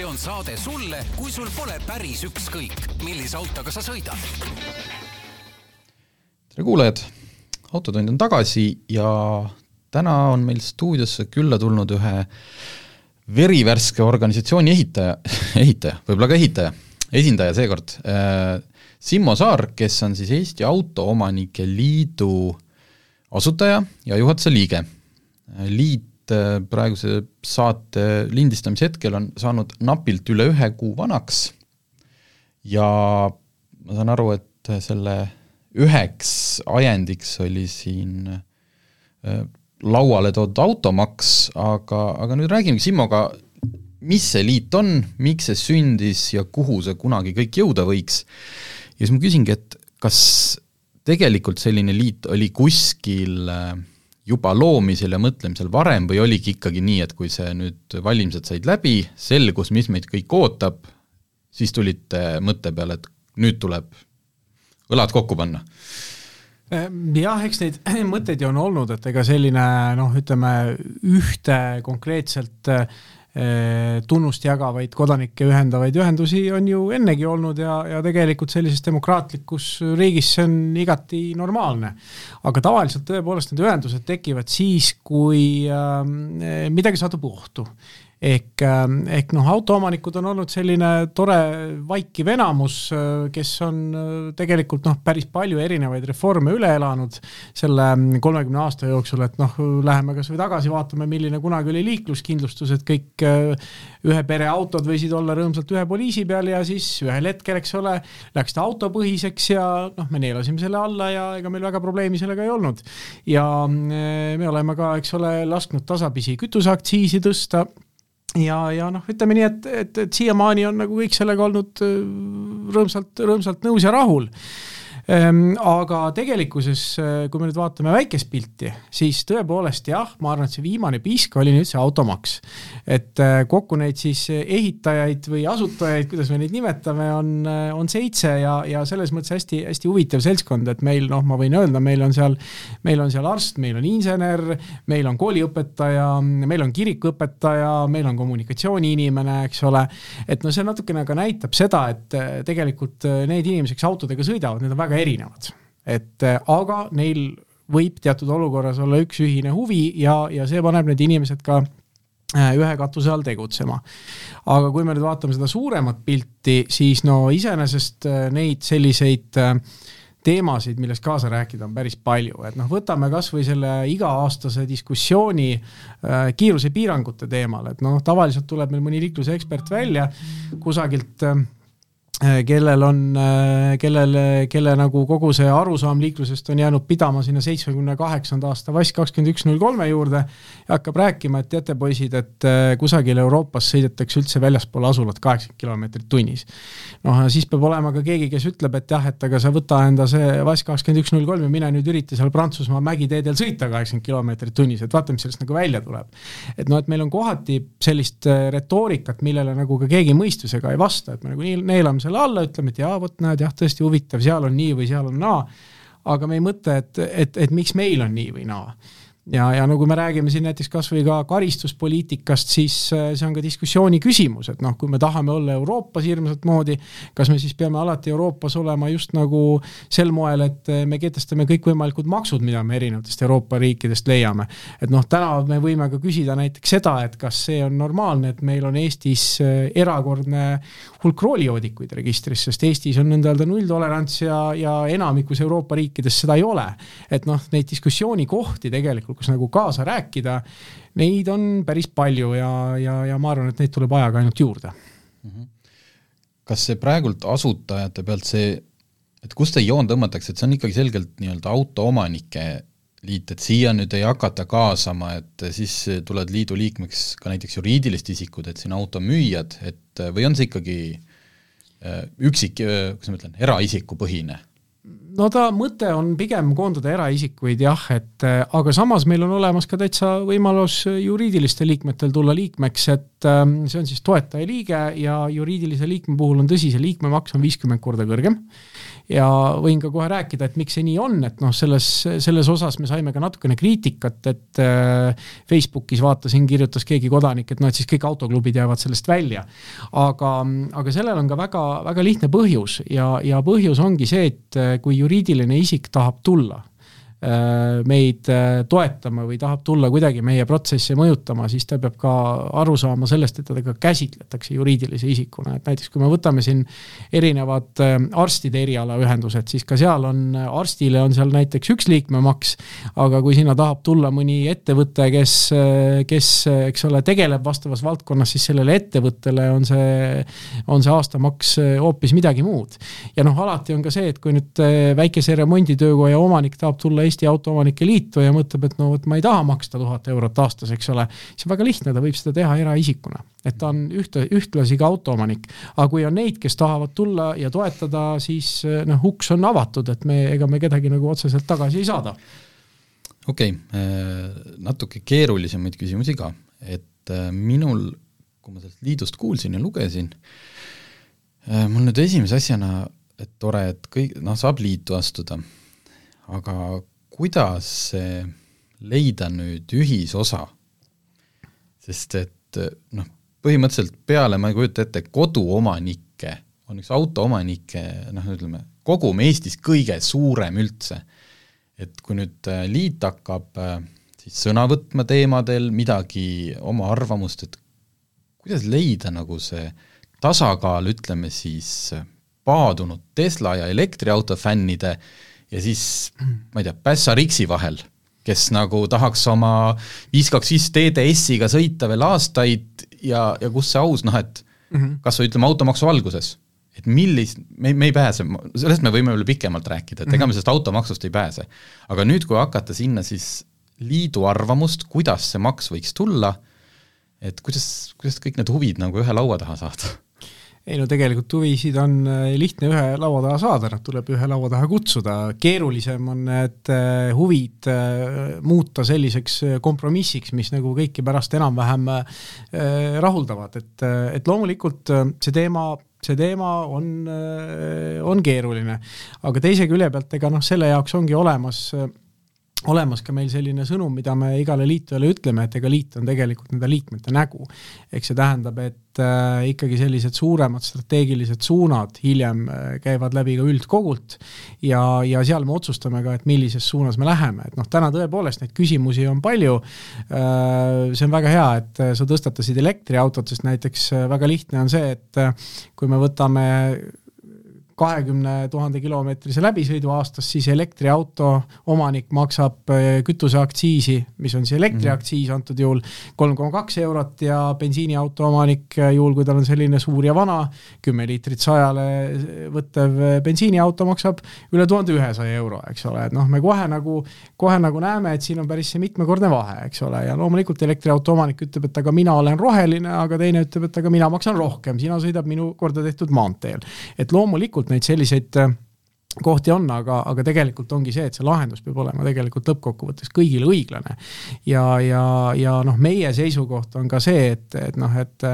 see on saade sulle, kui sul pole päris ükskõik, millise autoga sa sõidad. tere kuulajad, Autotund on tagasi ja täna on meil stuudiosse külla tulnud ühe verivärske organisatsiooni ehitaja, ehitaja, võib-olla ka ehitaja, esindaja seekord, äh, Simmo Saar, kes on siis Eesti Autoomanike Liidu asutaja ja juhatuse liige. liit äh, praeguse saate lindistamise hetkel on saanud napilt üle ühe kuu vanaks ja ma saan aru, et selle üheks ajendiks oli siin äh, lauale toodud automaks, aga, aga nüüd räägimegi Simmoga, mis see liit on, miks see sündis ja kuhu see kunagi kõik jõuda võiks. ja siis ma küsingi, et kas tegelikult selline liit oli kuskil äh, juba loomisel ja mõtlemisel varem või oligi ikkagi nii, et kui see nüüd valimised said läbi, selgus, mis meid kõik ootab, siis tulite mõtte peale, et nüüd tuleb õlad kokku panna? jah, eks neid mõtteid ju on olnud, et ega selline noh, ütleme ühte konkreetselt äh, tunnust jagavaid kodanikke ühendavaid ühendusi on ju ennegi olnud ja, ja tegelikult sellises demokraatlikus riigis see on igati normaalne. aga tavaliselt tõepoolest need ühendused tekivad siis, kui äh, midagi satub ohtu ehk, ähm, ehk noh, autoomanikud on olnud selline tore vaikiv enamus, äh, kes on äh, tegelikult noh, päris palju erinevaid reforme üle elanud selle ähm, kolmekümne aasta jooksul, et noh, läheme kasvõi tagasi, vaatame, milline kunagi oli liikluskindlustus, et kõik äh, ühe pere autod võisid olla rõõmsalt ühe poliisi peal ja siis ühel hetkel, eks ole, läks ta autopõhiseks ja noh, me neelasime selle alla ja ega meil väga probleemi sellega ei olnud. ja me oleme ka, eks ole, lasknud tasapisi kütuseaktsiisi tõsta ja, ja noh, ütleme nii, et, et, et siiamaani on nagu kõik sellega olnud äh, rõõmsalt, rõõmsalt nõus ja rahul aga tegelikkuses, äh, kui me nüüd vaatame väikest pilti, siis tõepoolest jah, ma arvan, et see viimane piisk oli nüüd see automaks. et äh, kokku neid siis ehitajaid või asutajaid, kuidas me neid nimetame, on, äh, on seitse ja, ja selles mõttes hästi-hästi huvitav seltskond, et meil noh, ma võin öelda, meil on seal, meil on seal arst, meil on insener, meil on kooliõpetaja, meil on kirikuõpetaja, meil on kommunikatsiooniinimene, eks ole. et no see natukene ka näitab seda, et tegelikult need inimesed, kes autodega sõidavad, need on väga erinevad. et äh, aga neil võib teatud olukorras olla üks ühine huvi ja, ja see paneb need inimesed ka äh, ühe katuse all tegutsema. aga kui me nüüd vaatame seda suuremat pilti, siis no iseenesest äh, neid selliseid teemasid, millest kaasa rääkida, on päris palju, et noh, võtame kasvõi selle iga-aastase diskussiooni kiirusepiirangute teemal, et noh, tavaliselt tuleb meil mõni liiklusekspert välja kusagilt kellel on, äh, kellel, kelle nagu kogu see arusaam liiklusest on jäänud pidama sinna seitsmekümne kaheksanda aasta Vass kakskümmend üks null kolme juurde ja hakkab rääkima, et teate, poisid, et äh, kusagil Euroopas sõidetakse üldse väljaspool asulat kaheksakümmend kilomeetrit tunnis. noh, siis peab olema ka keegi, kes ütleb, et jah, et aga sa võta enda see Vass kakskümmend üks null kolm ja mine nüüd ürita seal Prantsusmaa mägiteedel sõita kaheksakümmend kilomeetrit tunnis, et vaata, mis sellest nagu välja tuleb. et noh, et meil on kohati sellist retoorikat, millele nagu ka keegi mõistusega ei vasta, et me nagu neelame selle selle alla, ütleme, et jaa, vot näed jah, tõesti huvitav, seal on nii või seal on naa. aga me ei mõtle, et, et, et miks meil on nii või naa ja, ja no kui me räägime siin näiteks kasvõi ka karistuspoliitikast, siis äh, see on ka diskussiooni küsimus, et noh, kui me tahame olla Euroopas hirmsat moodi, kas me siis peame alati Euroopas olema just nagu sel moel, et äh, me kehtestame kõikvõimalikud maksud, mida me erinevatest Euroopa riikidest leiame. et noh, täna me võime ka küsida näiteks seda, et kas see on normaalne, et meil on Eestis äh, erakordne hulk roolijoodikuid registris, sest Eestis on nõnda öelda nulltolerants ja, ja enamikus Euroopa riikides seda ei ole. et noh, neid diskussioonikohti tegelikult kus nagu kaasa rääkida, neid on päris palju ja, ja, ja ma arvan, et neid tuleb ajaga ainult juurde. -hmm. kas see praegult asutajate pealt see, et kust see joon tõmmatakse, et see on ikkagi selgelt nii-öelda autoomanike liit, et siia nüüd ei hakata kaasama, et siis tulevad liidu liikmeks ka näiteks juriidilised isikud, et siin automüüjad, et või on see ikkagi äh, üksik, kuidas ma ütlen, eraisiku põhine no ta mõte on pigem koondada eraisikuid jah, et äh, aga samas meil on olemas ka täitsa võimalus juriidilistel liikmetel tulla liikmeks, et see on siis toetajaliige ja juriidilise liikme puhul on tõsi, see liikmemaks on viiskümmend korda kõrgem ja võin ka kohe rääkida, et miks see nii on, et noh, selles, selles osas me saime ka natukene kriitikat, et äh, Facebookis vaatasin, kirjutas keegi kodanik, et noh, et siis kõik autoklubid jäävad sellest välja. aga, aga sellel on ka väga, väga lihtne põhjus ja, ja põhjus ongi see, et äh, kui juriidiline isik tahab tulla meid äh, toetama või tahab tulla kuidagi meie protsessi mõjutama, siis ta peab ka aru saama sellest, et teda ka käsitletakse juriidilise isikuna, et näiteks kui me võtame siin erinevad äh, arstide erialaühendused, siis ka seal on, arstile on seal näiteks üks liikmemaks, aga kui sinna tahab tulla mõni ettevõte, kes, kes, eks ole, tegeleb vastavas valdkonnas, siis sellele ettevõttele on see, on see aastamaks hoopis midagi muud. ja noh, alati on ka see, et kui nüüd väikese remonditöökoja omanik tahab tulla Eesti Autoomanike Liitu ja mõtleb, et no vot, ma ei taha maksta tuhat eurot aastas, eks ole, siis on väga lihtne, ta võib seda teha eraisikuna. et ta on ühte, ühtlasi ka autoomanik. aga kui on neid, kes tahavad tulla ja toetada, siis noh, uks on avatud, et me, ega me kedagi nagu otseselt tagasi ei saada. okei okay,, äh, natuke keerulisemaid küsimusi ka, et äh, minul, kui ma sellest liidust kuulsin ja lugesin, äh, mul nüüd esimese asjana, et tore, et kõik, noh, saab liitu astuda, aga kuidas leida nüüd ühisosa? sest et noh, põhimõtteliselt peale, ma ei kujuta ette, koduomanikke on üks autoomanike noh, ütleme, kogum Eestis kõige suurem üldse. et kui nüüd äh, liit hakkab äh, siis sõna võtma teemadel, midagi, oma arvamust, et kuidas leida nagu see tasakaal, ütleme siis, paadunud Tesla ja elektriauto fännide ja siis ma ei tea, Pässa Riksi vahel, kes nagu tahaks oma viis kaks viis TDS-iga sõita veel aastaid ja, ja kus see aus, noh et mm -hmm. kas või ütleme, automaksu valguses, et millist, me, me ei pääse, sellest me võime veel pikemalt rääkida, et ega me sellest automaksust ei pääse. aga nüüd, kui hakata sinna siis liidu arvamust, kuidas see maks võiks tulla, et kuidas, kuidas kõik need huvid nagu ühe laua taha saada ei no tegelikult huvisid on äh, lihtne ühe laua taha saada, nad tuleb ühe laua taha kutsuda, keerulisem on need äh, huvid äh, muuta selliseks kompromissiks, mis nagu kõiki pärast enam-vähem rahuldavad, et, et loomulikult see teema see teema on, on keeruline, aga teise külje pealt, ega noh, selle jaoks ongi olemas olemas ka meil selline sõnum, mida me igale liitujale ütleme, et ega liit on tegelikult nende liikmete nägu. ehk see tähendab, et äh, ikkagi sellised suuremad strateegilised suunad hiljem äh, käivad läbi ka üldkogult ja, ja seal me otsustame ka, et millises suunas me läheme, et noh, täna tõepoolest neid küsimusi on palju äh,, see on väga hea, et äh, sa tõstatasid elektriautot, sest näiteks äh, väga lihtne on see, et äh, kui me võtame kahekümne tuhande kilomeetrise läbisõidu aastas, siis elektriauto omanik maksab äh, kütuseaktsiisi, mis on siis elektriaktsiis mhm. antud juhul, kolm koma kaks eurot ja bensiiniauto omanik, äh, juhul kui tal on selline suur ja vana, kümme liitrit sajale võttev äh, bensiiniauto maksab üle tuhande ühesaja euro, eks ole, et noh, me kohe nagu, kohe nagu näeme, et siin on päris see mitmekordne vahe, eks ole, ja loomulikult elektriauto omanik ütleb, et aga mina olen roheline, aga teine ütleb, et aga mina maksan rohkem, sina sõidad minu korda tehtud maanteel. et loomulikult neid selliseid äh, kohti on, aga, aga tegelikult ongi see, et see lahendus peab olema tegelikult lõppkokkuvõttes kõigile õiglane. ja, ja, ja noh, meie seisukoht on ka see, et, et noh, et,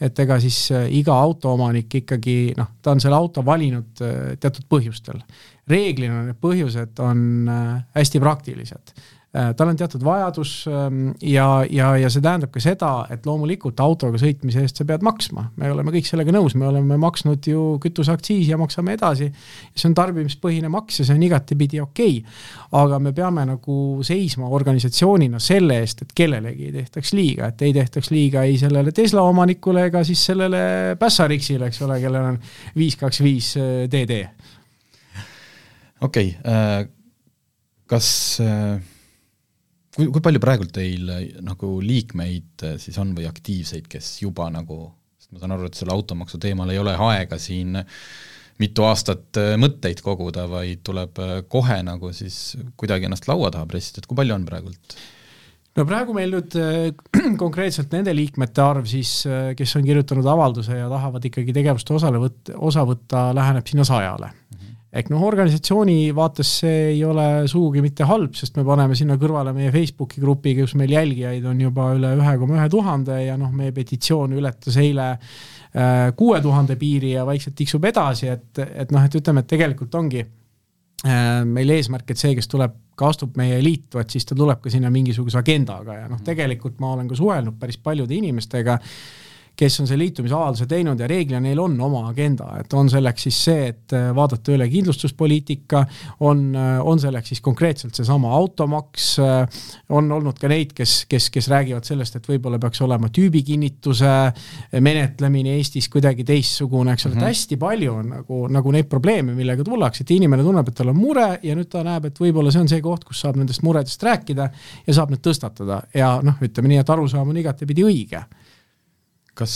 et ega siis äh, iga autoomanik ikkagi noh, ta on selle auto valinud äh, teatud põhjustel. reeglina need põhjused on hästi praktilised tal on teatud vajadus ähm, ja, ja, ja see tähendab ka seda, et loomulikult autoga sõitmise eest sa pead maksma, me oleme kõik sellega nõus, me oleme maksnud ju kütuseaktsiisi ja maksame edasi. see on tarbimispõhine maks ja see on igatipidi okei okay.. aga me peame nagu seisma organisatsioonina selle eest, et kellelegi ei tehtaks liiga, et ei tehtaks liiga ei sellele Tesla omanikule ega siis sellele Passarixile, eks ole, kellel on viis, kaks, viis DD. okei okay, äh,, kas äh kui, kui palju praegult teil äh, nagu liikmeid äh, siis on või aktiivseid, kes juba nagu, sest ma saan aru, et selle automaksu teemal ei ole aega siin mitu aastat äh, mõtteid koguda, vaid tuleb kohe nagu siis kuidagi ennast laua taha pressida, et kui palju on praegult? no praegu meil nüüd konkreetselt nende liikmete arv siis, kes on kirjutanud avalduse ja tahavad ikkagi tegevust osale võtta, osa võtta, läheneb sinna sajale ehk noh, organisatsiooni vaates see ei ole sugugi mitte halb, sest me paneme sinna kõrvale meie Facebooki grupi, kus meil jälgijaid on juba üle ühe koma ühe tuhande ja noh, meie petitsioon ületas eile äh, kuue tuhande piiri ja vaikselt tiksub edasi, et, et noh, et ütleme, et tegelikult ongi äh, meil eesmärk, et see, kes tuleb, ka astub meie liitu, et siis ta tuleb ka sinna mingisuguse agendaga ja noh, tegelikult ma olen ka suhelnud päris paljude inimestega kes on selle liitumisavalduse teinud ja reeglina neil on oma agenda, et on selleks siis see, et äh, vaadata üle kindlustuspoliitika, on, äh, on selleks siis konkreetselt seesama automaks, äh, on olnud ka neid, kes, kes, kes räägivad sellest, et võib-olla peaks olema tüübikinnituse menetlemine Eestis kuidagi teistsugune, eks ole mm, -hmm. et mhm. hästi palju on nagu, nagu neid probleeme, millega tullakse, et inimene tunneb, et tal on mure ja nüüd ta näeb, et võib-olla see on see koht, kus saab nendest muredest rääkida ja saab need tõstatada ja noh, ütleme nii, et arusaam on igatepidi õige kas,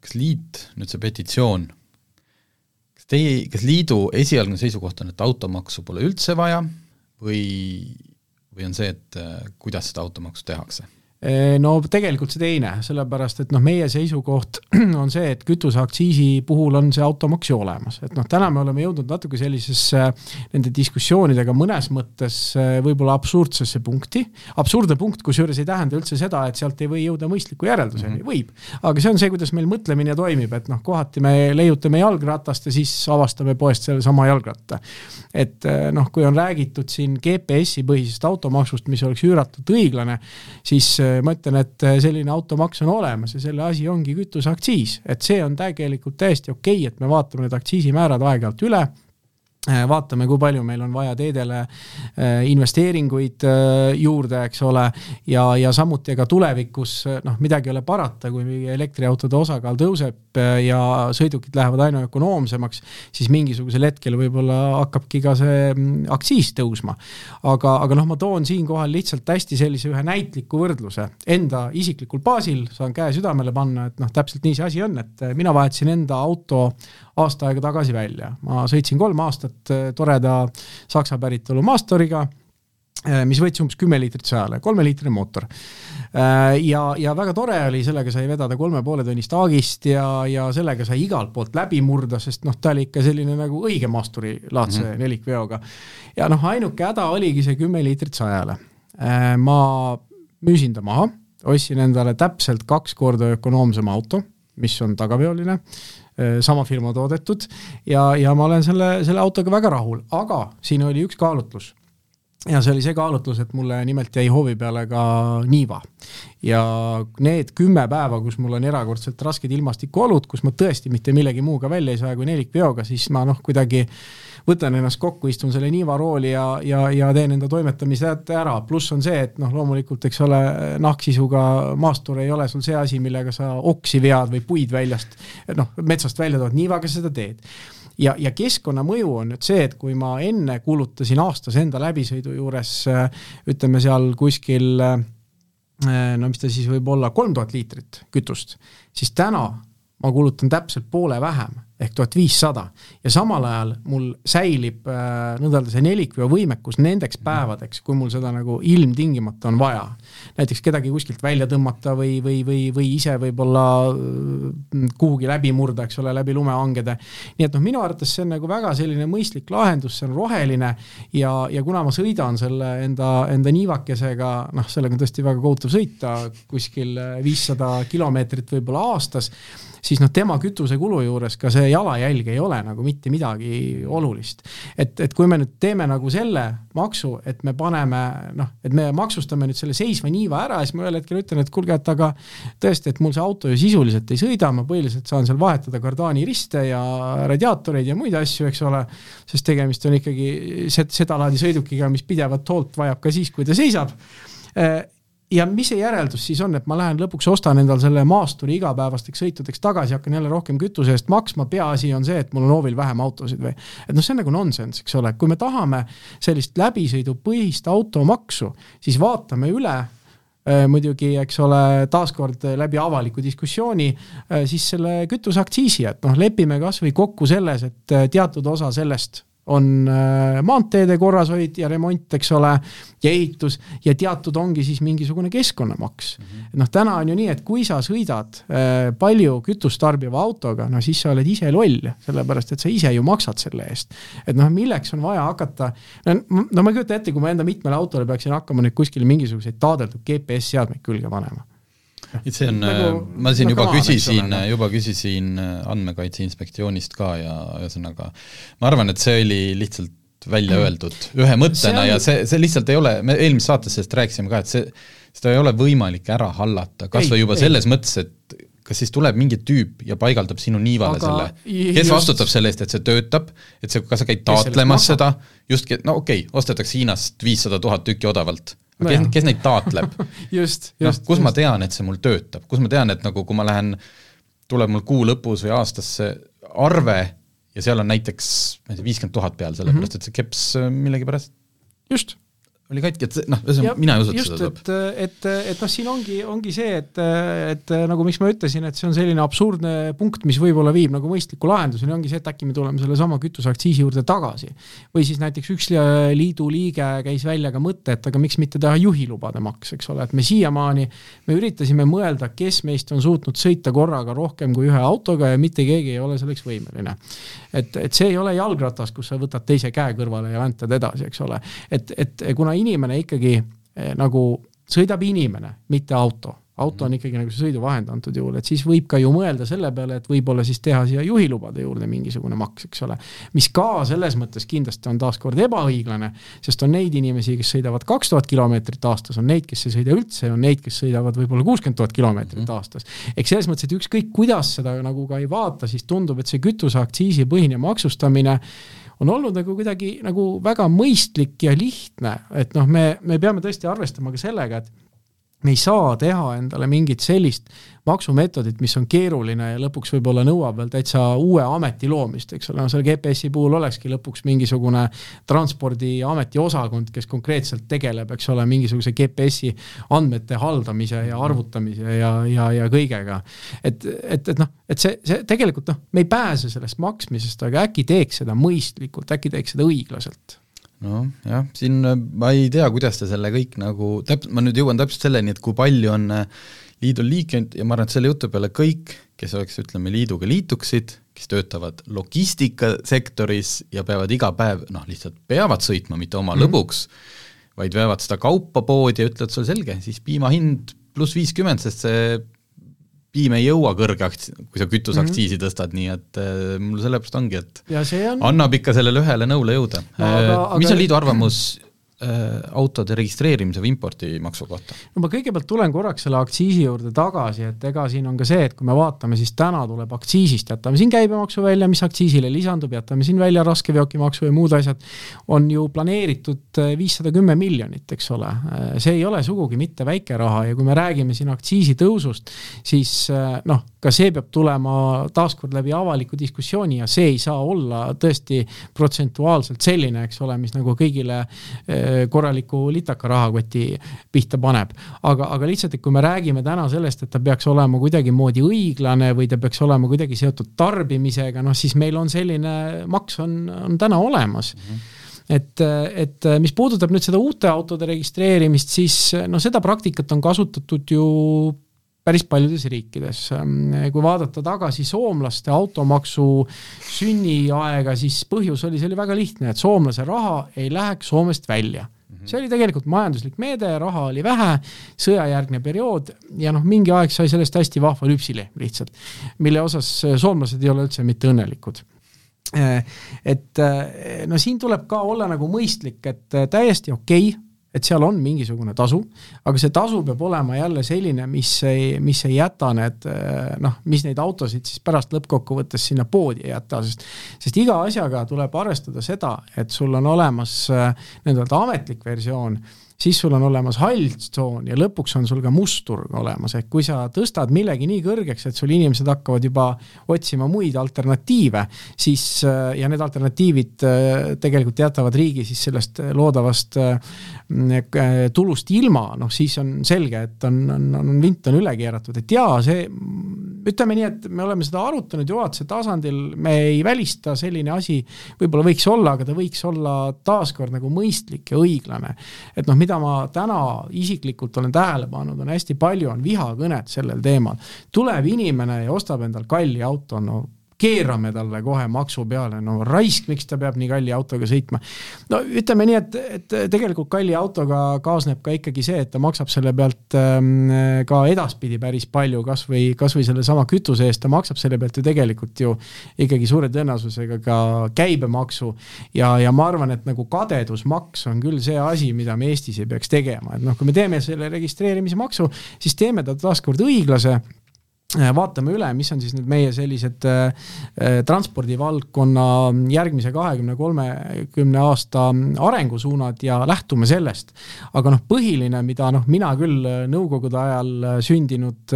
kas liit, nüüd see petitsioon, kas teie, kas liidu esialgne seisukoht on, et automaksu pole üldse vaja või, või on see, et kuidas seda automaksu tehakse? No tegelikult see teine, sellepärast et noh, meie seisukoht on see, et kütuseaktsiisi puhul on see automaks ju olemas, et noh, täna me oleme jõudnud natuke sellisesse nende diskussioonidega mõnes mõttes äh, võib-olla absurdsesse punkti. absurdne punkt, kusjuures ei tähenda üldse seda, et sealt ei või jõuda mõistliku järelduseni mm, -hmm. võib. aga see on see, kuidas meil mõtlemine toimib, et noh, kohati me leiutame jalgratast ja siis avastame poest sellesama jalgratta. et äh, noh, kui on räägitud siin GPS-i põhisest automaksust, mis oleks üüratult õiglane, siis äh, ma ütlen, et äh, selline automaks on olemas ja selle asi ongi kütuseaktsiis, et see on tegelikult täiesti okei okay,, et me vaatame need aktsiisimäärad aeg-ajalt üle vaatame, kui palju meil on vaja teedele äh, investeeringuid äh, juurde, eks ole, ja, ja samuti ka tulevikus noh, midagi ei ole parata, kui elektriautode osakaal tõuseb ja sõidukid lähevad aina ökonoomsemaks, siis mingisugusel hetkel võib-olla hakkabki ka see mm, aktsiis tõusma. aga, aga noh, ma toon siinkohal lihtsalt hästi sellise ühe näitliku võrdluse enda isiklikul baasil, saan käe südamele panna, et noh, täpselt nii see asi on, et mina vahetasin enda auto aasta aega tagasi välja. ma sõitsin kolm aastat äh, toreda Saksa päritolu Maastoriga, äh, mis võttis umbes kümme liitrit sajale, kolmeliitrine mootor. Äh, ja, ja väga tore oli, sellega sai vedada kolme poole tonnist aagist ja, ja sellega sai igalt poolt läbi murda, sest noh, ta oli ikka selline nagu õige maasturilaadse mm -hmm. nelikveoga. ja noh, ainuke häda oligi see kümme liitrit sajale. ma müüsin ta maha, ostsin endale täpselt kaks korda ökonoomsema auto, mis on tagaveoline sama firma toodetud. Ja, ja ma olen selle, selle autoga väga rahul, aga siin oli üks kaalutlus ja see oli see kaalutlus, et mulle nimelt jäi hoovi peale ka Niiva. ja need kümme päeva, kus mul on erakordselt rasked ilmastikuolud, kus ma tõesti mitte millegi muuga välja ei saa kui nelikveoga, siis ma noh, kuidagi võtan ennast kokku, istun selle Niiva rooli ja, ja, ja teen enda toimetamised ära, pluss on see, et noh, loomulikult eks ole, nahksisuga maastur ei ole sul see asi, millega sa oksi vead või puid väljast, noh, metsast välja tood, Niivaga seda teed ja, ja keskkonnamõju on nüüd see, et kui ma enne kulutasin aastas enda läbisõidu juures ütleme seal kuskil no mis ta siis võib olla, kolm tuhat liitrit kütust, siis täna ma kulutan täpselt poole vähem ehk tuhat viissada ja samal ajal mul säilib äh, nõnda öelda see nelikveo võimekus nendeks päevadeks, kui mul seda nagu ilmtingimata on vaja. näiteks kedagi kuskilt välja tõmmata või, või, või, või ise võib-olla äh, kuhugi läbi murda, eks ole, läbi lumehangede. nii et noh, minu arvates see on nagu väga selline mõistlik lahendus, see on roheline ja, ja kuna ma sõidan selle enda, enda niivakesega, noh, sellega on tõesti väga kohutav sõita, kuskil viissada kilomeetrit võib-olla aastas siis noh, tema kütusekulu juures ka see jalajälg ei ole nagu mitte midagi olulist. et, et kui me nüüd teeme nagu selle maksu, et me paneme noh, et me maksustame nüüd selle seisva niiva ära, siis ma ühel hetkel ütlen, et kuulge, et aga tõesti, et mul see auto ju sisuliselt ei sõida, ma põhiliselt saan seal vahetada kardaaniriste ja radiaatoreid ja muid asju, eks ole, sest tegemist on ikkagi sedalaadi sõidukiga, mis pidevat hoolt vajab ka siis, kui ta seisab ja mis see järeldus siis on, et ma lähen lõpuks ostan endal selle maasturi igapäevasteks sõitudeks tagasi, hakkan jälle rohkem kütuse eest maksma, peaasi on see, et mul on hoovil vähem autosid või. et noh, see on nagu nonsense, eks ole, kui me tahame sellist läbisõidupõhist automaksu, siis vaatame üle äh, muidugi, eks ole, taaskord läbi avaliku diskussiooni äh, siis selle kütuseaktsiisi, et noh, lepime kasvõi kokku selles, et äh, teatud osa sellest on äh, maanteede korrashoid ja remont, eks ole, ja ehitus ja teatud ongi siis mingisugune keskkonnamaks mm. -hmm. noh, täna on ju nii, et kui sa sõidad äh, palju kütust tarbiva autoga, no siis sa oled ise loll, sellepärast et sa ise ju maksad selle eest. et noh, milleks on vaja hakata, no, no ma ei kujuta ette, kui ma enda mitmele autole peaksin hakkama nüüd kuskile mingisuguseid taadeldud GPS-seadmeid külge panema et see on nagu,, ma siin juba küsisin, juba küsisin Andmekaitse Inspektsioonist ka ja ühesõnaga ma arvan, et see oli lihtsalt välja mm. öeldud ühe mõttena on... ja see, see lihtsalt ei ole, me eelmises saates sellest rääkisime ka, et see, seda ei ole võimalik ära hallata, kas või juba ei. selles mõttes, et kas siis tuleb mingi tüüp ja paigaldab sinu niivale Aga selle, kes just... vastutab selle eest, et see töötab, et see, kas sa käid taotlemas seda, just, no okei okay,, ostetakse Hiinast viissada tuhat tükki odavalt no kes, kes neid taotleb just, just noh, kus just. ma tean, et see mul töötab, kus ma tean, et nagu kui ma lähen, tuleb mul kuu lõpus või aastas see arve ja seal on näiteks, ma ei tea, viiskümmend tuhat peal, sellepärast mm -hmm. et see keps äh, millegipärast just oli katki, et noh, ühesõnaga mina ei usu, et seda tuleb. et, et, et noh, siin ongi, ongi see, et, et nagu miks ma ütlesin, et see on selline absurdne punkt, mis võib-olla viib nagu mõistliku lahenduseni, ongi see, et äkki me tuleme sellesama kütuseaktsiisi juurde tagasi. või siis näiteks üks liidu liige käis välja ka mõtte, et aga miks mitte teha juhilubade maks, eks ole, et me siiamaani, me üritasime mõelda, kes meist on suutnud sõita korraga rohkem kui ühe autoga ja mitte keegi ei ole selleks võimeline. et, et see ei ole jalgratas, kus sa võtad teise käe kõrvale ja väntad edasi, eks ole. et, et kuna inimene ikkagi eh, nagu sõidab inimene, mitte auto auto on ikkagi nagu see sõiduvahend antud juhul, et siis võib ka ju mõelda selle peale, et võib-olla siis teha siia juhilubade juurde mingisugune maks, eks ole. mis ka selles mõttes kindlasti on taaskord ebaõiglane, sest on neid inimesi, kes sõidavad kaks tuhat kilomeetrit aastas, on neid, kes ei sõida üldse, on neid, kes sõidavad võib-olla kuuskümmend tuhat kilomeetrit mhm. aastas. eks selles mõttes, et ükskõik, kuidas seda nagu ka ei vaata, siis tundub, et see kütuseaktsiisi põhine maksustamine on olnud nagu kuidagi nagu väga mõistlik ja lihtne, et noh, me, me peame tõesti arvestama ka sellega, et me ei saa teha endale mingit sellist maksumeetodit, mis on keeruline ja lõpuks võib-olla nõuab veel täitsa uue ameti loomist, eks ole, no selle GPS-i puhul olekski lõpuks mingisugune transpordiameti osakond, kes konkreetselt tegeleb, eks ole, mingisuguse GPS-i andmete haldamise ja arvutamise ja, ja, ja kõigega. et, et, et noh, et see, see tegelikult noh, me ei pääse sellest maksmisest, aga äkki teeks seda mõistlikult, äkki teeks seda õiglaselt noh, jah, siin äh, ma ei tea, kuidas ta selle kõik nagu täp-, ma nüüd jõuan täpselt selleni, et kui palju on äh, liidul liikmeid ja ma arvan, et selle jutu peale kõik, kes oleks, ütleme, liiduga liituksid, kes töötavad logistikasektoris ja peavad iga päev, noh, lihtsalt peavad sõitma, mitte oma mm -hmm. lõbuks, vaid veavad seda kaupa poodi ja ütlevad sulle selge, siis piima hind pluss viiskümmend, sest see piim ei jõua kõrge akts-, kui sa kütuseaktsiisi mm -hmm. tõstad, nii et äh, mul sellepärast ongi, et on... annab ikka sellele ühele nõule jõuda no,. Äh, mis on liidu arvamus Äh, autode registreerimise või impordimaksu kohta? no ma kõigepealt tulen korraks selle aktsiisi juurde tagasi, et ega siin on ka see, et kui me vaatame, siis täna tuleb aktsiisist, jätame siin käibemaksu välja, mis aktsiisile lisandub, jätame siin välja raskeveokimaksu ja muud asjad, on ju planeeritud äh, viissada kümme miljonit, eks ole. Äh, see ei ole sugugi mitte väike raha ja kui me räägime siin aktsiisitõusust, siis noh, ka see peab tulema taaskord läbi avaliku diskussiooni ja see ei saa olla tõesti protsentuaalselt selline, eks ole, mis nagu kõigile korraliku litaka rahakoti pihta paneb. aga, aga lihtsalt, et kui me räägime täna sellest, et ta peaks olema kuidagimoodi õiglane või ta peaks olema kuidagi seotud tarbimisega, noh siis meil on selline maks on, on täna olemas mm. -hmm et, et mis puudutab nüüd seda uute autode registreerimist, siis no seda praktikat on kasutatud ju päris paljudes riikides. kui vaadata tagasi soomlaste automaksu sünniaega, siis põhjus oli, see oli väga lihtne, et soomlase raha ei läheks Soomest välja mhm. see oli tegelikult majanduslik meede, raha oli vähe, sõjajärgne periood ja noh, mingi aeg sai sellest hästi vahva lüpsilehm lihtsalt, mille osas soomlased ei ole üldse mitte õnnelikud et no siin tuleb ka olla nagu mõistlik, et täiesti okei okay, et seal on mingisugune tasu, aga see tasu peab olema jälle selline, mis ei, mis ei jäta need noh, mis neid autosid siis pärast lõppkokkuvõttes sinna poodi ei jäta, sest sest iga asjaga tuleb arvestada seda, et sul on olemas nii-öelda ametlik versioon siis sul on olemas hall tsoon ja lõpuks on sul ka must turg olemas, ehk kui sa tõstad millegi nii kõrgeks, et sul inimesed hakkavad juba otsima muid alternatiive, siis ja need alternatiivid äh, tegelikult jätavad riigi siis sellest loodavast äh, tulust ilma, noh siis on selge, et on, on, on vint on üle keeratud, et jaa, see ütleme nii, et me oleme seda arutanud juhatuse tasandil, me ei välista, selline asi võib-olla võiks olla, aga ta võiks olla taaskord nagu mõistlik ja õiglane. et noh, mida ma täna isiklikult olen tähele pannud, on hästi palju on vihakõnet sellel teemal. tuleb inimene ja ostab endal kalli auto, no keerame talle kohe maksu peale, no raisk, miks ta peab nii kalli autoga sõitma. no ütleme nii, et, et tegelikult kalli autoga kaasneb ka ikkagi see, et ta maksab selle pealt ähm, ka edaspidi päris palju, kasvõi, kasvõi sellesama kütuse eest, ta maksab selle pealt ju tegelikult ju ikkagi suure tõenäosusega ka käibemaksu. ja, ja ma arvan, et nagu kadedusmaks on küll see asi, mida me Eestis ei peaks tegema, et noh, kui me teeme selle registreerimise maksu, siis teeme ta taaskord õiglase vaatame üle, mis on siis need meie sellised äh, äh, transpordivaldkonna järgmise kahekümne, kolmekümne aasta arengusuunad ja lähtume sellest. aga noh, põhiline, mida noh, mina küll nõukogude ajal sündinud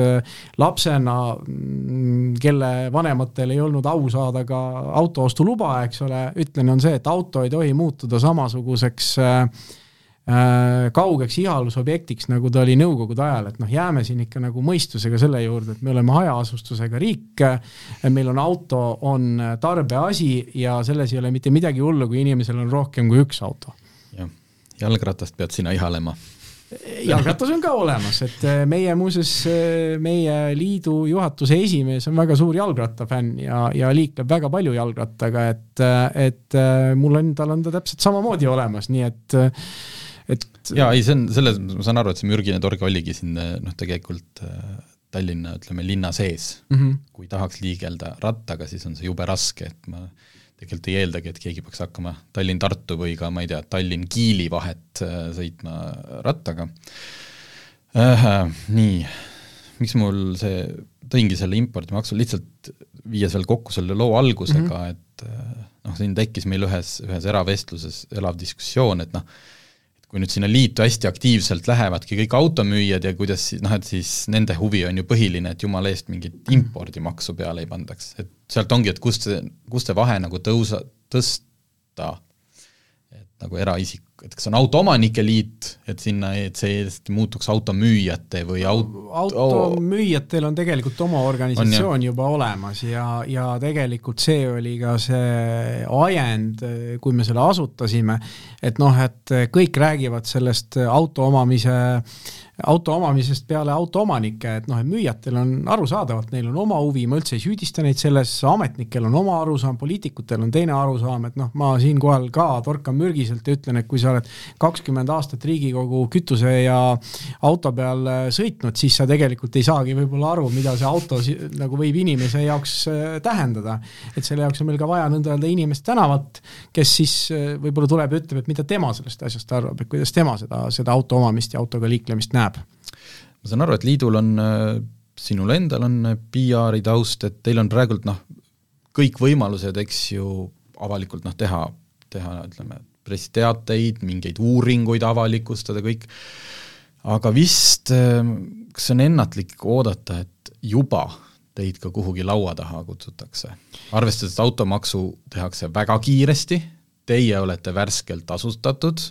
lapsena, mm, kelle vanematel ei olnud au saada ka autoostuluba, eks ole, ütlen, on see, et auto ei tohi muutuda samasuguseks äh, Äh, kaugeks ihalusobjektiks, nagu ta oli nõukogude ajal, et noh, jääme siin ikka nagu mõistusega selle juurde, et me oleme hajaasustusega riik, meil on auto, on tarbeasi ja selles ei ole mitte midagi hullu, kui inimesel on rohkem kui üks auto. jah, jalgratast pead sina ihalema jalgratas on ka olemas, et äh, meie muuseas, äh, meie liidu juhatuse esimees on väga suur jalgrattafänn ja, ja liikleb väga palju jalgrattaga, et, et mul endal on ta täpselt samamoodi olemas, nii et et jaa, ei see on, selles, ma saan aru, et see mürgine torg oligi siin noh, tegelikult äh, Tallinna, ütleme, linna sees mm. -hmm. kui tahaks liigelda rattaga, siis on see jube raske, et ma tegelikult ei eeldagi, et keegi peaks hakkama Tallinn-Tartu või ka ma ei tea, Tallinn-Kiili vahet äh, sõitma rattaga äh,. Nii, miks mul see, tõingi selle impordimaksu lihtsalt viies veel kokku selle loo algusega mm, -hmm. et noh, siin tekkis meil ühes, ühes eravestluses elav diskussioon, et noh, kui nüüd sinna liitu hästi aktiivselt lähevadki kõik automüüjad ja kuidas noh, et siis nende huvi on ju põhiline, et jumala eest mingit impordimaksu peale ei pandaks, et sealt ongi, et kust see, kust see vahe nagu tõusa, tõsta, et nagu eraisik, et kas on Autoomanike Liit, et sinna, et see muutuks automüüjate või aut-? automüüjatel on tegelikult oma organisatsioon on, juba olemas ja, ja tegelikult see oli ka see ajend, kui me selle asutasime, et noh, et kõik räägivad sellest auto omamise äh, auto omamisest peale autoomanike, et noh, et müüjatel on arusaadavalt, neil on oma huvi, ma üldse ei süüdista neid selles, ametnikel on oma arusaam, poliitikutel on teine arusaam, et noh, ma siinkohal ka torkan mürgiselt ja ütlen, et kui sa oled kakskümmend aastat Riigikogu kütuse ja auto peal äh, sõitnud, siis sa tegelikult ei saagi võib-olla aru, mida see auto nagu võib inimese jaoks äh, tähendada. et selle jaoks on meil ka vaja nõnda öelda inimest tänavalt, kes siis äh, võib-olla tuleb ja ütleb, et mida tema sellest asjast arvab, et kuidas tema seda, seda auto omamist ja autoga liiklemist näeb näeb? ma saan aru, et liidul on, äh, sinul endal on äh, PR-i taust, et teil on praegult noh, kõik võimalused, eks ju, avalikult noh, teha, teha ütleme, pressiteateid, mingeid uuringuid avalikustada, kõik, aga vist äh, kas on ennatlik oodata, et juba teid ka kuhugi laua taha kutsutakse? arvestades, et automaksu tehakse väga kiiresti, teie olete värskelt asustatud,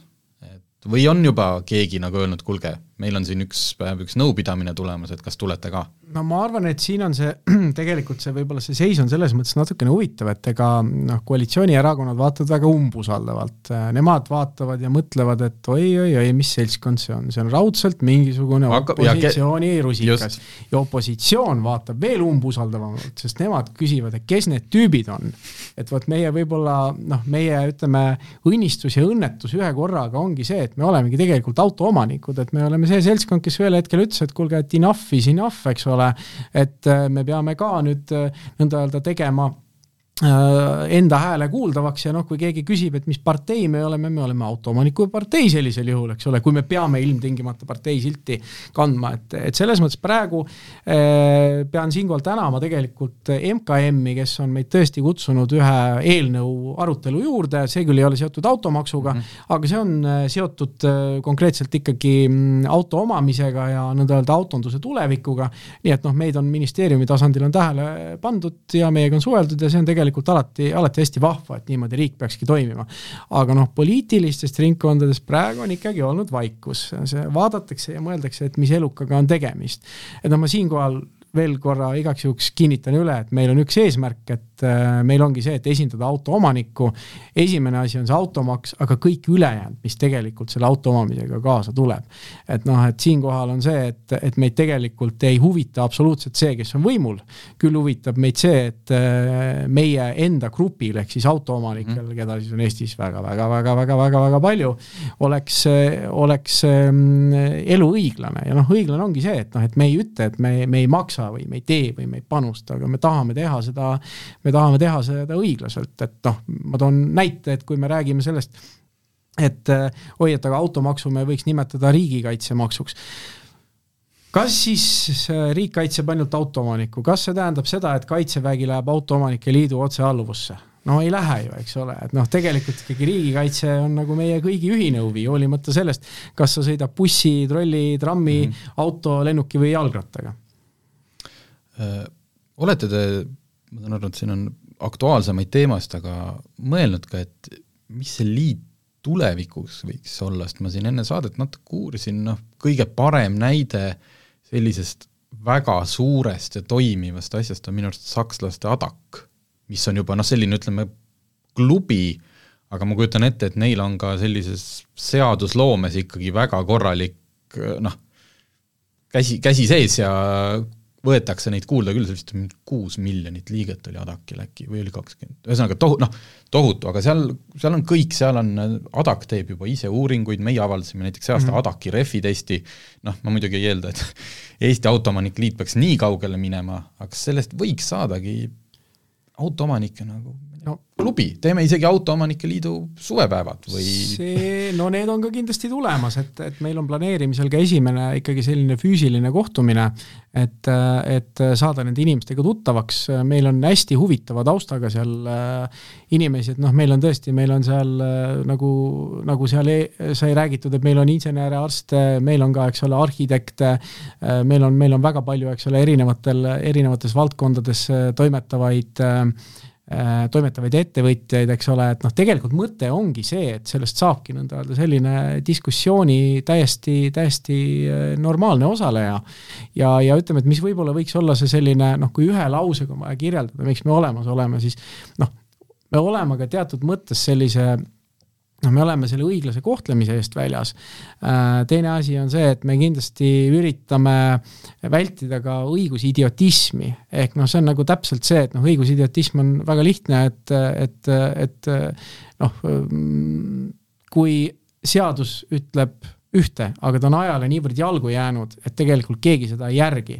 et või on juba keegi nagu öelnud, kuulge, meil on siin üks päev üks nõupidamine tulemas, et kas tulete ka? no ma arvan, et siin on see, tegelikult see võib-olla see seis on selles mõttes natukene huvitav, et ega noh, koalitsioonierakonnad vaatavad väga umbusaldavalt, nemad vaatavad ja mõtlevad, et oi-oi-oi, mis seltskond see on, see on raudselt mingisugune Aga, opositsiooni ja rusikas. ja opositsioon vaatab veel umbusaldavamalt, sest nemad küsivad, et kes need tüübid on. et vot meie võib-olla noh, meie ütleme, õnnistus ja õnnetus ühe korraga ongi see, et me olemegi tegelikult autoomanikud, et me oleme see seltskond, kes ühel hetkel ütles, et kuulge, et enough is enough, eks ole, et äh, me peame ka nüüd äh, nõnda öelda tegema enda hääle kuuldavaks ja noh, kui keegi küsib, et mis partei me oleme, me oleme autoomaniku partei sellisel juhul, eks ole, kui me peame ilmtingimata partei silti kandma, et, et selles mõttes praegu eh, pean siinkohal tänama tegelikult MKM-i, kes on meid tõesti kutsunud ühe eelnõu arutelu juurde, see küll ei ole seotud automaksuga mm, -hmm. aga see on seotud konkreetselt ikkagi mm, auto omamisega ja nõnda öelda autonduse tulevikuga. nii et noh, meid on ministeeriumi tasandil on tähele pandud ja meiega on suheldud ja see on tegelikult tegelikult alati, alati hästi vahva, et niimoodi riik peakski toimima. aga noh, poliitilistest ringkondades praegu on ikkagi olnud vaikus, see vaadatakse ja mõeldakse, et mis elukaga on tegemist. et noh, ma siinkohal veel korra igaks juhuks kinnitan üle, et meil on üks eesmärk, et äh, meil ongi see, et esindada auto omanikku. esimene asi on see automaks, aga kõik ülejäänud, mis tegelikult selle auto omamisega kaasa tuleb. et noh, et siinkohal on see, et, et meid tegelikult ei huvita absoluutselt see, kes on võimul. küll huvitab meid see, et äh, meie enda grupil ehk siis autoomanikel mm., keda siis on Eestis väga-väga-väga-väga-väga palju, oleks, oleks ähm, elu õiglane ja noh, õiglane ongi see, et noh, et me ei ütle, et me, me ei maksa või me ei tee või me ei panusta, aga me tahame teha seda, me tahame teha seda õiglaselt, et noh, ma toon näite, et kui me räägime sellest, et oi, et aga automaksu me võiks nimetada riigikaitsemaksuks kas siis riik kaitseb ainult autoomanikku, kas see tähendab seda, et Kaitsevägi läheb Autoomanike Liidu otsealluvusse? no ei lähe ju, eks ole, et noh, tegelikult ikkagi riigikaitse on nagu meie kõigi ühine huvi, hoolimata sellest, kas sa sõidad bussi, trolli, trammi mm, -hmm. auto, lennuki või jalgrattaga. Olete te, ma saan aru, et siin on aktuaalsemaid teemasid, aga mõelnud ka, et mis see liit tulevikuks võiks olla, sest ma siin enne saadet natuke uurisin, noh, kõige parem näide sellisest väga suurest ja toimivast asjast on minu arust sakslaste Adak mis on juba noh, selline ütleme, klubi, aga ma kujutan ette, et neil on ka sellises seadusloomes ikkagi väga korralik noh, käsi, käsi sees ja võetakse neid kuulda küll, see vist kuus miljonit liiget oli Adakil äkki või oli kakskümmend, ühesõnaga tohu-, noh, tohutu, aga seal, seal on kõik, seal on, Adak teeb juba ise uuringuid, meie avaldasime näiteks see aasta mm -hmm. Adaki refi testi, noh, ma muidugi ei eelda, et Eesti Autoomanike Liit peaks nii kaugele minema, aga sellest võiks saadagi autoomanikke nagu no, klubi, teeme isegi Autoomanike Liidu suvepäevad või see, no need on ka kindlasti tulemas, et, et meil on planeerimisel ka esimene ikkagi selline füüsiline kohtumine, et, et saada nende inimestega tuttavaks, meil on hästi huvitava taustaga seal äh, inimesi, et noh, meil on tõesti, meil on seal äh, nagu, nagu seal e sai räägitud, et meil on insenere, arste, meil on ka, eks ole, arhitekte, äh, meil on, meil on väga palju, eks ole, erinevatel, erinevates valdkondades toimetavaid äh, toimetavaid ettevõtjaid, eks ole, et noh, tegelikult mõte ongi see, et sellest saabki nõnda öelda selline diskussiooni täiesti, täiesti äh, normaalne osaleja. ja, ja ütleme, et mis võib-olla võiks olla see selline noh, kui ühe lausega on vaja kirjeldada, miks me olemas oleme, siis noh, me oleme ka teatud mõttes sellise noh, me oleme selle õiglase kohtlemise eest väljas. Äh, teine asi on see, et me kindlasti üritame vältida ka õigusidiotismi, ehk noh, see on nagu täpselt see, et noh, õigusidiotism on väga lihtne, et, et, et noh, kui seadus ütleb ühte, aga ta on ajale niivõrd jalgu jäänud, et tegelikult keegi seda ei järgi.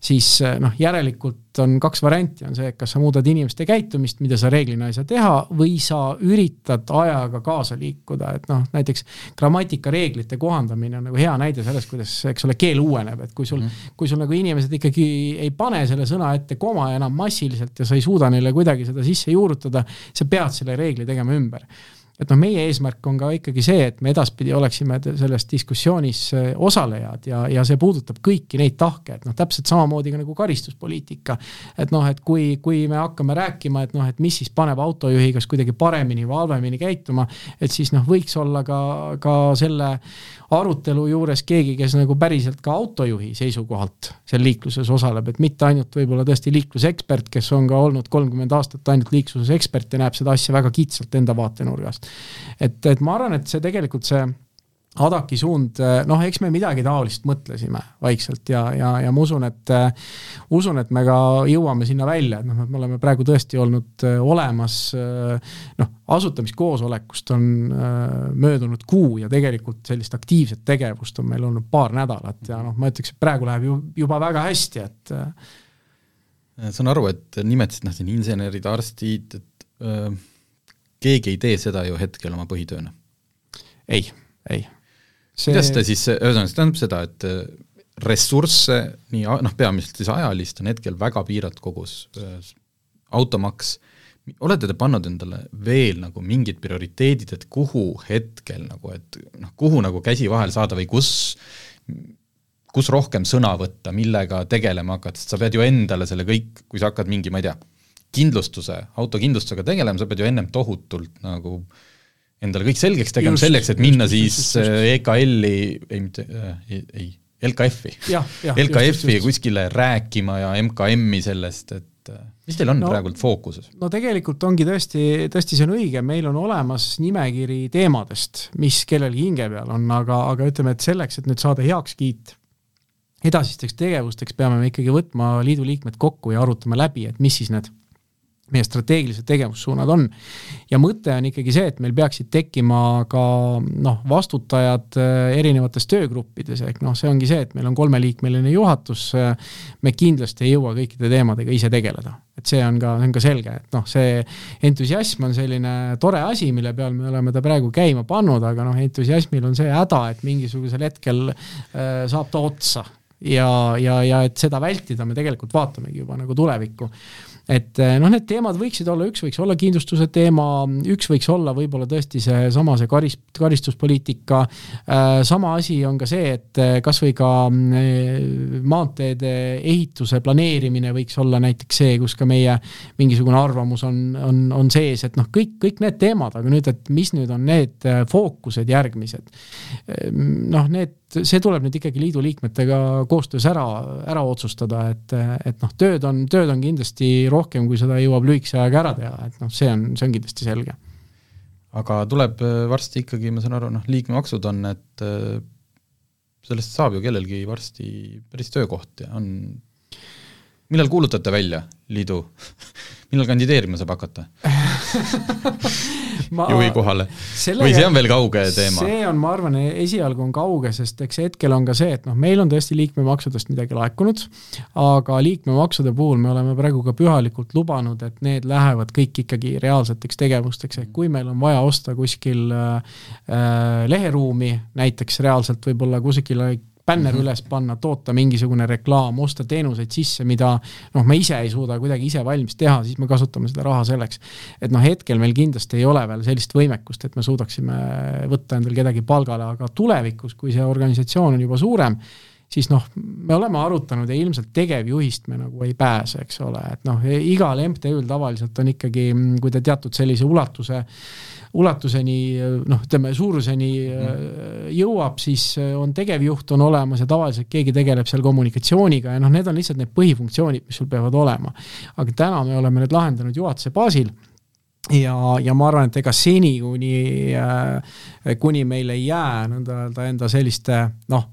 Siis eh, noh, järelikult on kaks varianti, on see, et kas sa muudad inimeste käitumist, mida sa reeglina ei saa teha, või sa üritad ajaga kaasa liikuda, et noh, näiteks grammatikareeglite kohandamine on nagu hea näide sellest, kuidas, eks ole, keel uueneb, et kui sul mm, -hmm. kui sul nagu inimesed ikkagi ei pane selle sõna ette koma enam massiliselt ja sa ei suuda neile kuidagi seda sisse juurutada, sa pead selle reegli tegema ümber et noh, meie eesmärk on ka ikkagi see, et me edaspidi oleksime selles diskussioonis äh, osalejad ja, ja see puudutab kõiki neid tahke, et noh, täpselt samamoodi ka nagu karistuspoliitika. et noh, et kui, kui me hakkame rääkima, et noh, et mis siis paneb autojuhi kas kuidagi paremini või halvemini käituma, et siis noh, võiks olla ka, ka selle arutelu juures keegi, kes nagu päriselt ka autojuhi seisukohalt seal liikluses osaleb, et mitte ainult võib-olla tõesti liiklusekspert, kes on ka olnud kolmkümmend aastat ainult liikluses ekspert ja näeb seda asja väga kitsalt enda vaatenurgast. Et, et ma arvan, et see tegelikult see Adaki suund, noh, eks me midagi taolist mõtlesime vaikselt ja, ja, ja ma usun, et usun, et me ka jõuame sinna välja, et noh, me oleme praegu tõesti olnud äh, olemas äh, noh, asutamiskoosolekust on möödunud kuu ja tegelikult sellist aktiivset tegevust on meil olnud paar nädalat ja noh, ma ütleks, et praegu läheb ju juba väga hästi, et saan aru, et nimetasid noh, siin insenerid, arstid, et öö, keegi ei tee seda ju hetkel oma põhitööna? ei, ei see... kuidas ta siis, ühesõnaga see tähendab seda, et äh, ressursse, nii noh, peamiselt siis ajalist, on hetkel väga piiratud kogus, äh, automaks, olete te pannud endale veel nagu mingid prioriteedid, et kuhu hetkel nagu, et noh, kuhu nagu käsi vahele saada või kus, kus rohkem sõna võtta, millega tegelema hakata, sest sa pead ju endale selle kõik, kui sa hakkad mingi, ma ei tea, kindlustuse, autokindlustusega tegelema, sa pead ju ennem tohutult nagu äh, endale kõik selgeks tegema just, selleks, et minna just, siis just, just. EKL-i, ei mitte, äh, ei, ei, LKF-i. LKF-i kuskile rääkima ja MKM-i sellest, et äh, mis teil on no, praegult fookuses? no tegelikult ongi tõesti, tõesti see on õige, meil on olemas nimekiri teemadest, mis kellelgi hinge peal on, aga, aga ütleme, et selleks, et nüüd saada heakskiit edasisteks tegevusteks, peame me ikkagi võtma liidu liikmed kokku ja arutama läbi, et mis siis need meie strateegilised tegevussuunad on. ja mõte on ikkagi see, et meil peaksid tekkima ka noh, vastutajad äh, erinevates töögruppides, ehk noh, see ongi see, et meil on kolmeliikmeline juhatus, äh, me kindlasti ei jõua kõikide teemadega ise tegeleda. et see on ka, see on ka selge, et noh, see entusiasm on selline tore asi, mille peal me oleme ta praegu käima pannud, aga noh, entusiasmil on see häda, et mingisugusel hetkel äh, saab ta otsa ja, ja, ja et seda vältida, me tegelikult vaatamegi juba nagu tulevikku et eh, noh, need teemad võiksid olla, üks võiks olla kindlustuse teema, üks võiks olla võib-olla tõesti seesama see karis-, karistuspoliitika, äh, sama asi on ka see, et eh, kas või ka maanteede ehituse planeerimine võiks olla näiteks see, kus ka meie mingisugune arvamus on, on, on sees, et noh, kõik, kõik need teemad, aga nüüd, et mis nüüd on need fookused järgmised, noh, need see tuleb nüüd ikkagi liidu liikmetega koostöös ära, ära otsustada, et, et noh, tööd on, tööd on kindlasti rohkem, kui seda jõuab lühikese ajaga ära teha, et noh, see on, see on kindlasti selge. aga tuleb äh, varsti ikkagi, ma saan aru, noh, liikmemaksud on, et äh, sellest saab ju kellelgi varsti päris töökoht ja on, millal kuulutate välja liidu millal kandideerima saab hakata juhi kohale või see on veel kauge teema? see on, ma arvan, esialgu on kauge, sest eks hetkel on ka see, et noh, meil on tõesti liikmemaksudest midagi laekunud, aga liikmemaksude puhul me oleme praegu ka pühalikult lubanud, et need lähevad kõik ikkagi reaalseteks tegevusteks, ehk kui meil on vaja osta kuskil äh, äh leheruumi, näiteks reaalselt võib-olla kusagile bänner mm -hmm. üles panna, toota mingisugune reklaam, osta teenuseid sisse, mida noh, me ise ei suuda kuidagi ise valmis teha, siis me kasutame seda raha selleks. et noh, hetkel meil kindlasti ei ole veel sellist võimekust, et me suudaksime võtta endale kedagi palgale, aga tulevikus, kui see organisatsioon on juba suurem, siis noh, me oleme arutanud ja ilmselt tegevjuhist me nagu ei pääse, eks ole, et noh, igal MTÜ-l tavaliselt on ikkagi, kui ta teatud sellise ulatuse ulatuseni noh, ütleme suuruseni mm. jõuab, siis äh, on tegevjuht on olemas ja tavaliselt keegi tegeleb seal kommunikatsiooniga ja noh, need on lihtsalt need põhifunktsioonid, mis sul peavad olema. aga täna me oleme need lahendanud juhatuse baasil ja, ja ma arvan, et ega seni, kuni, äh, kuni meil ei jää nõnda öelda enda selliste noh,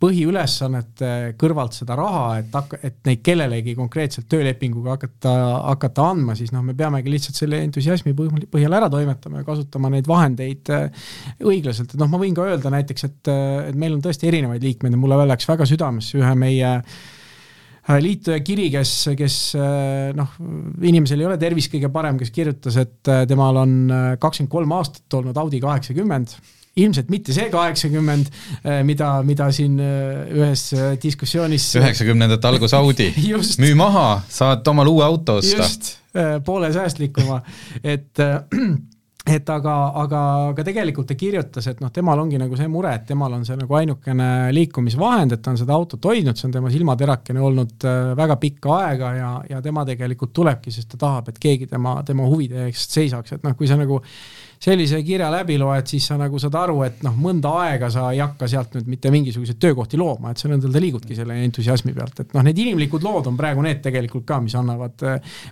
põhiülesannete kõrvalt seda raha, et hakka, et neid kellelegi konkreetselt töölepinguga hakata, hakata andma, siis noh, me peamegi lihtsalt selle entusiasmi põhjal ära toimetama ja kasutama neid vahendeid äh, õiglaselt, et noh, ma võin ka öelda näiteks, et, äh, et meil on tõesti erinevaid liikmeid ja mulle läks väga südamesse ühe meie liituja kiri, kes, kes noh, inimesel ei ole tervis kõige parem, kes kirjutas, et temal on kakskümmend kolm aastat olnud Audi kaheksakümmend ilmselt mitte see kaheksakümmend, äh, mida, mida siin äh, ühes äh, diskussioonis üheksakümnendate algus Audi müü maha, saad omale uue auto osta. just, poole säästlikuma, et et aga, aga, aga tegelikult ta kirjutas, et noh, temal ongi nagu see mure, et temal on see nagu ainukene liikumisvahend, et ta on seda autot hoidnud, see on tema silmaterakene olnud väga pikka aega ja, ja tema tegelikult tulebki, sest ta tahab, et keegi tema, tema huvide eest seisaks, et noh, kui sa nagu sellise kirja läbi loed, siis sa nagu saad aru, et noh, mõnda aega sa ei hakka sealt nüüd mitte mingisuguseid töökohti looma, et sa nõnda liigudki selle entusiasmi pealt, et noh, need inimlikud lood on praegu need tegelikult ka, mis annavad,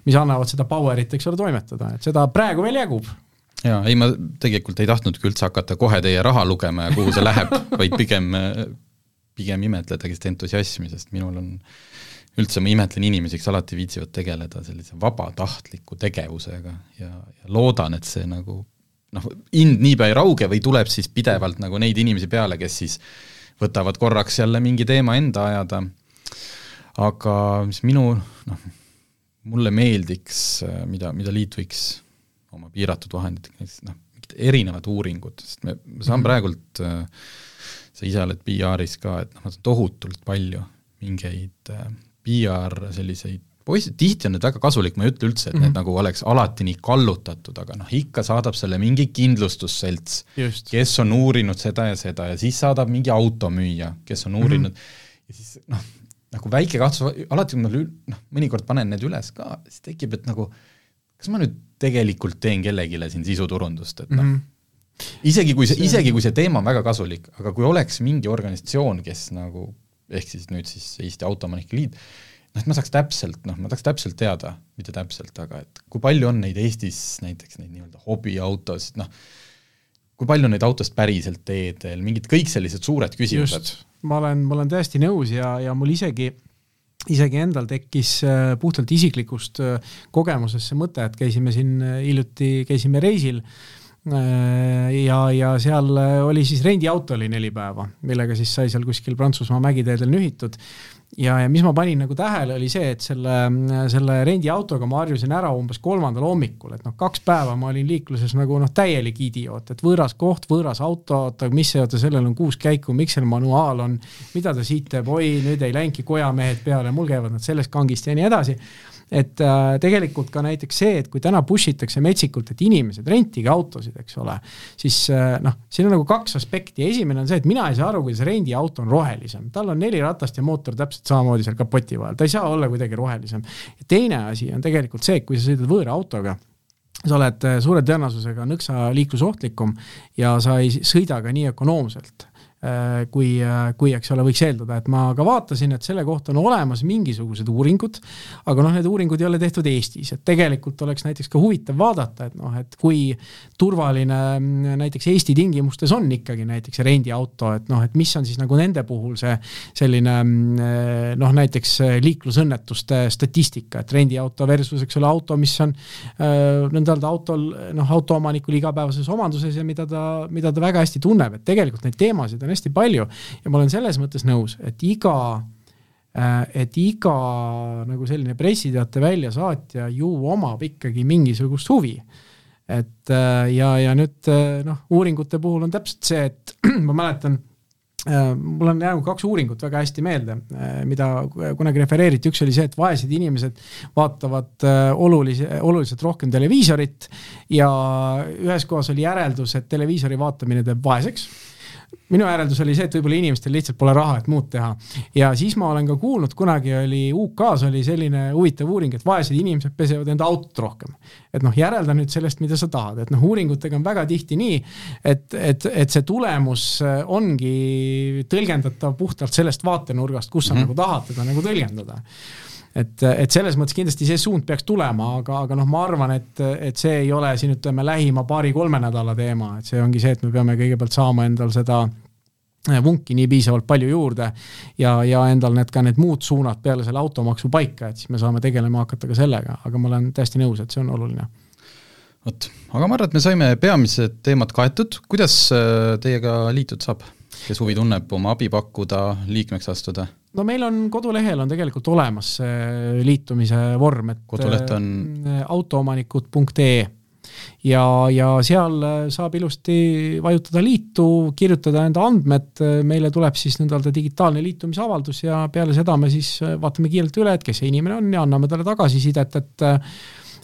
mis annavad seda power'it, eks ole, toimetada, et seda praegu veel jagub. Jaa, ei ma tegelikult ei tahtnudki üldse hakata kohe teie raha lugema ja kuhu see läheb, vaid pigem, pigem imetledagi seda entusiasmi, sest minul on üldse ma imetlen inimesi, kes alati viitsivad tegeleda sellise vabatahtliku tegevusega ja, ja loodan, et see nagu noh, hind niipea ei rauge või tuleb siis pidevalt nagu neid inimesi peale, kes siis võtavad korraks jälle mingi teema enda ajada, aga mis minu noh, mulle meeldiks, mida, mida liit võiks oma piiratud vahenditega, näiteks noh, erinevad uuringud, sest me, ma saan mm -hmm. praegult, sa ise oled PR-is ka, et noh, tohutult palju mingeid PR selliseid poisid, tihti on need väga kasulik, ma ei ütle üldse, et mm -hmm. need nagu oleks alati nii kallutatud, aga noh, ikka saadab selle mingi kindlustusselts, kes on uurinud seda ja seda ja siis saadab mingi automüüja, kes on uurinud mm -hmm. ja siis noh, nagu väike kahtsus, alati kui ma noh, mõnikord panen need üles ka, siis tekib, et nagu kas ma nüüd tegelikult teen kellelegi siin sisuturundust, et noh mm -hmm., isegi kui see, isegi kui see teema on väga kasulik, aga kui oleks mingi organisatsioon, kes nagu, ehk siis nüüd siis Eesti Autoomanike Liit, noh, et ma saaks täpselt, noh, ma tahaks täpselt teada, mitte täpselt, aga et kui palju on neid Eestis näiteks neid nii-öelda hobiautosid, noh, kui palju neid autosid päriselt teedel, mingid kõik sellised suured küsimused. ma olen, ma olen täiesti nõus ja, ja mul isegi isegi endal tekkis äh, puhtalt isiklikust äh, kogemusest see mõte, et käisime siin äh, hiljuti, käisime reisil ja, ja seal oli siis rendiauto oli neli päeva, millega siis sai seal kuskil Prantsusmaa mägiteedel nühitud ja, ja mis ma panin nagu tähele, oli see, et selle, selle rendiautoga ma harjusin ära umbes kolmandal hommikul, et noh, kaks päeva ma olin liikluses nagu noh, täielik idioot, et võõras koht, võõras auto, oota, mis see, oota, sellel on kuus käiku, miks seal manuaal on, mida ta siit teeb, oi, nüüd ei läinudki kojamehed peale, mul käivad nad sellest kangist ja nii edasi et äh, tegelikult ka näiteks see, et kui täna push itakse metsikult, et inimesed, rentige autosid, eks ole, siis äh, noh, siin on nagu kaks aspekti, esimene on see, et mina ei saa aru, kuidas rendiauto on rohelisem, tal on neli ratast ja mootor täpselt samamoodi seal kapoti vahel, ta ei saa olla kuidagi rohelisem. teine asi on tegelikult see, et kui sa sõidad võõra autoga, sa oled äh, suure tõenäosusega nõksa liiklusohtlikum ja sa ei sõida ka nii ökonoomselt kui, äh, kui eks ole, võiks eeldada, et ma ka vaatasin, et selle kohta on olemas mingisugused uuringud, aga noh, need uuringud ei ole tehtud Eestis, et tegelikult oleks näiteks ka huvitav vaadata, et noh, et kui turvaline mm, näiteks Eesti tingimustes on ikkagi näiteks rendiauto, et noh, et mis on siis nagu nende puhul see selline mm, noh, näiteks liiklusõnnetuste statistika, et rendiauto versus eks ole auto, mis on äh, nõnda öelda autol, noh, autoomanikul igapäevases omanduses ja mida ta, mida ta väga hästi tunneb, et tegelikult neid teemasid on on hästi palju. Ja ma olen selles mõttes nõus, et iga äh, et iga nagu selline pressiteate väljasaatja ju omab ikkagi mingisugust huvi. et äh, ja, ja nüüd äh, noh, uuringute puhul on täpselt see, et ma mäletan mul on jäänud kaks uuringut väga hästi meelde, mida kunagi refereeriti, üks oli see, et vaesed inimesed vaatavad olulise, oluliselt rohkem televiisorit ja ühes kohas oli järeldus, et televiisori vaatamine teeb vaeseks minu järeldus oli see, et võib-olla inimestel lihtsalt pole raha, et muud teha. ja siis ma olen ka kuulnud, kunagi oli UK-s oli selline huvitav uuring, et vaesed inimesed pesevad enda autot rohkem. et noh, järelda nüüd sellest, mida sa tahad, et noh, uuringutega on väga tihti nii, et, et, et see tulemus ongi tõlgendatav puhtalt sellest vaatenurgast, kus sa mm -hmm. nagu tahad teda nagu tõlgendada et, et selles mõttes kindlasti see suund peaks tulema, aga, aga noh, ma arvan, et, et see ei ole siin ütleme lähima paari-kolme nädala teema, et see ongi see, et me peame kõigepealt saama endal seda vunki nii piisavalt palju juurde ja, ja endal need ka need muud suunad peale selle automaksu paika, et siis me saame tegelema hakata ka sellega, aga ma olen täiesti nõus, et see on oluline. Vot, aga ma arvan, et me saime peamised teemad kaetud, kuidas äh, teiega liituda saab? kes huvi tunneb, oma abi pakkuda, liikmeks astuda? No meil on kodulehel on tegelikult olemas see liitumise vorm, et koduleht on äh, autoomanikud.ee ja, ja seal saab ilusti vajutada liitu, kirjutada enda andmed, meile tuleb siis nõnda-öelda digitaalne liitumisavaldus ja peale seda me siis vaatame kiirelt üle, et kes see inimene on ja anname talle tagasisidet, et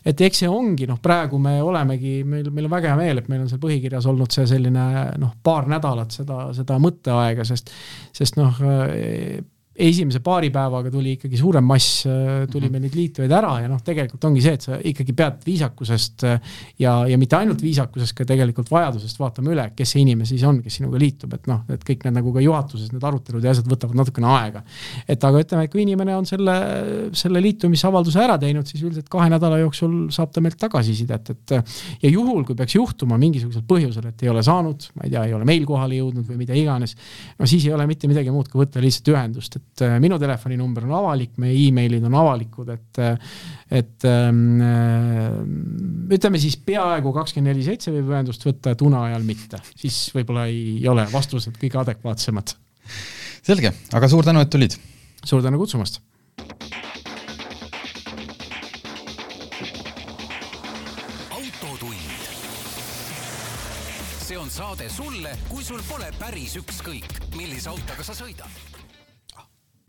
et eks see ongi, noh, praegu me olemegi, meil, meil on väga hea meel, et meil on seal põhikirjas olnud see selline noh, paar nädalat seda, seda mõtteaega, sest, sest noh, esimese paari päevaga tuli ikkagi suurem mass, äh, tuli mhm. meil neid liitujaid ära ja noh, tegelikult ongi see, et sa ikkagi pead viisakusest äh, ja, ja mitte ainult viisakusest, ka tegelikult vajadusest vaatama üle, kes see inimene siis on, kes sinuga liitub, et noh, et kõik need nagu ka juhatuses need arutelud ja asjad võtavad natukene aega. et aga ütleme, et kui inimene on selle, selle liitumisavalduse ära teinud, siis üldiselt kahe nädala jooksul saab ta meilt tagasisidet, et ja juhul, kui peaks juhtuma mingisugusel põhjusel, et ei ole saanud, ma ei tea, ei ole meil kohale jõudnud või mida iganes, no siis ei ole mitte midagi muud, kui võtta lihtsalt ühendust, et et äh, minu telefoninumber on avalik, meie emailid on avalikud, et äh, et ähm, äh, ütleme siis peaaegu kakskümmend neli seitse võib ühendust võtta, et une ajal mitte, siis võib-olla ei ole vastused kõige adekvaatsemad. selge, aga suur tänu, et tulid! suur tänu kutsumast! autotund. see on saade sulle, kui sul pole päris ükskõik, millise autoga sa sõidad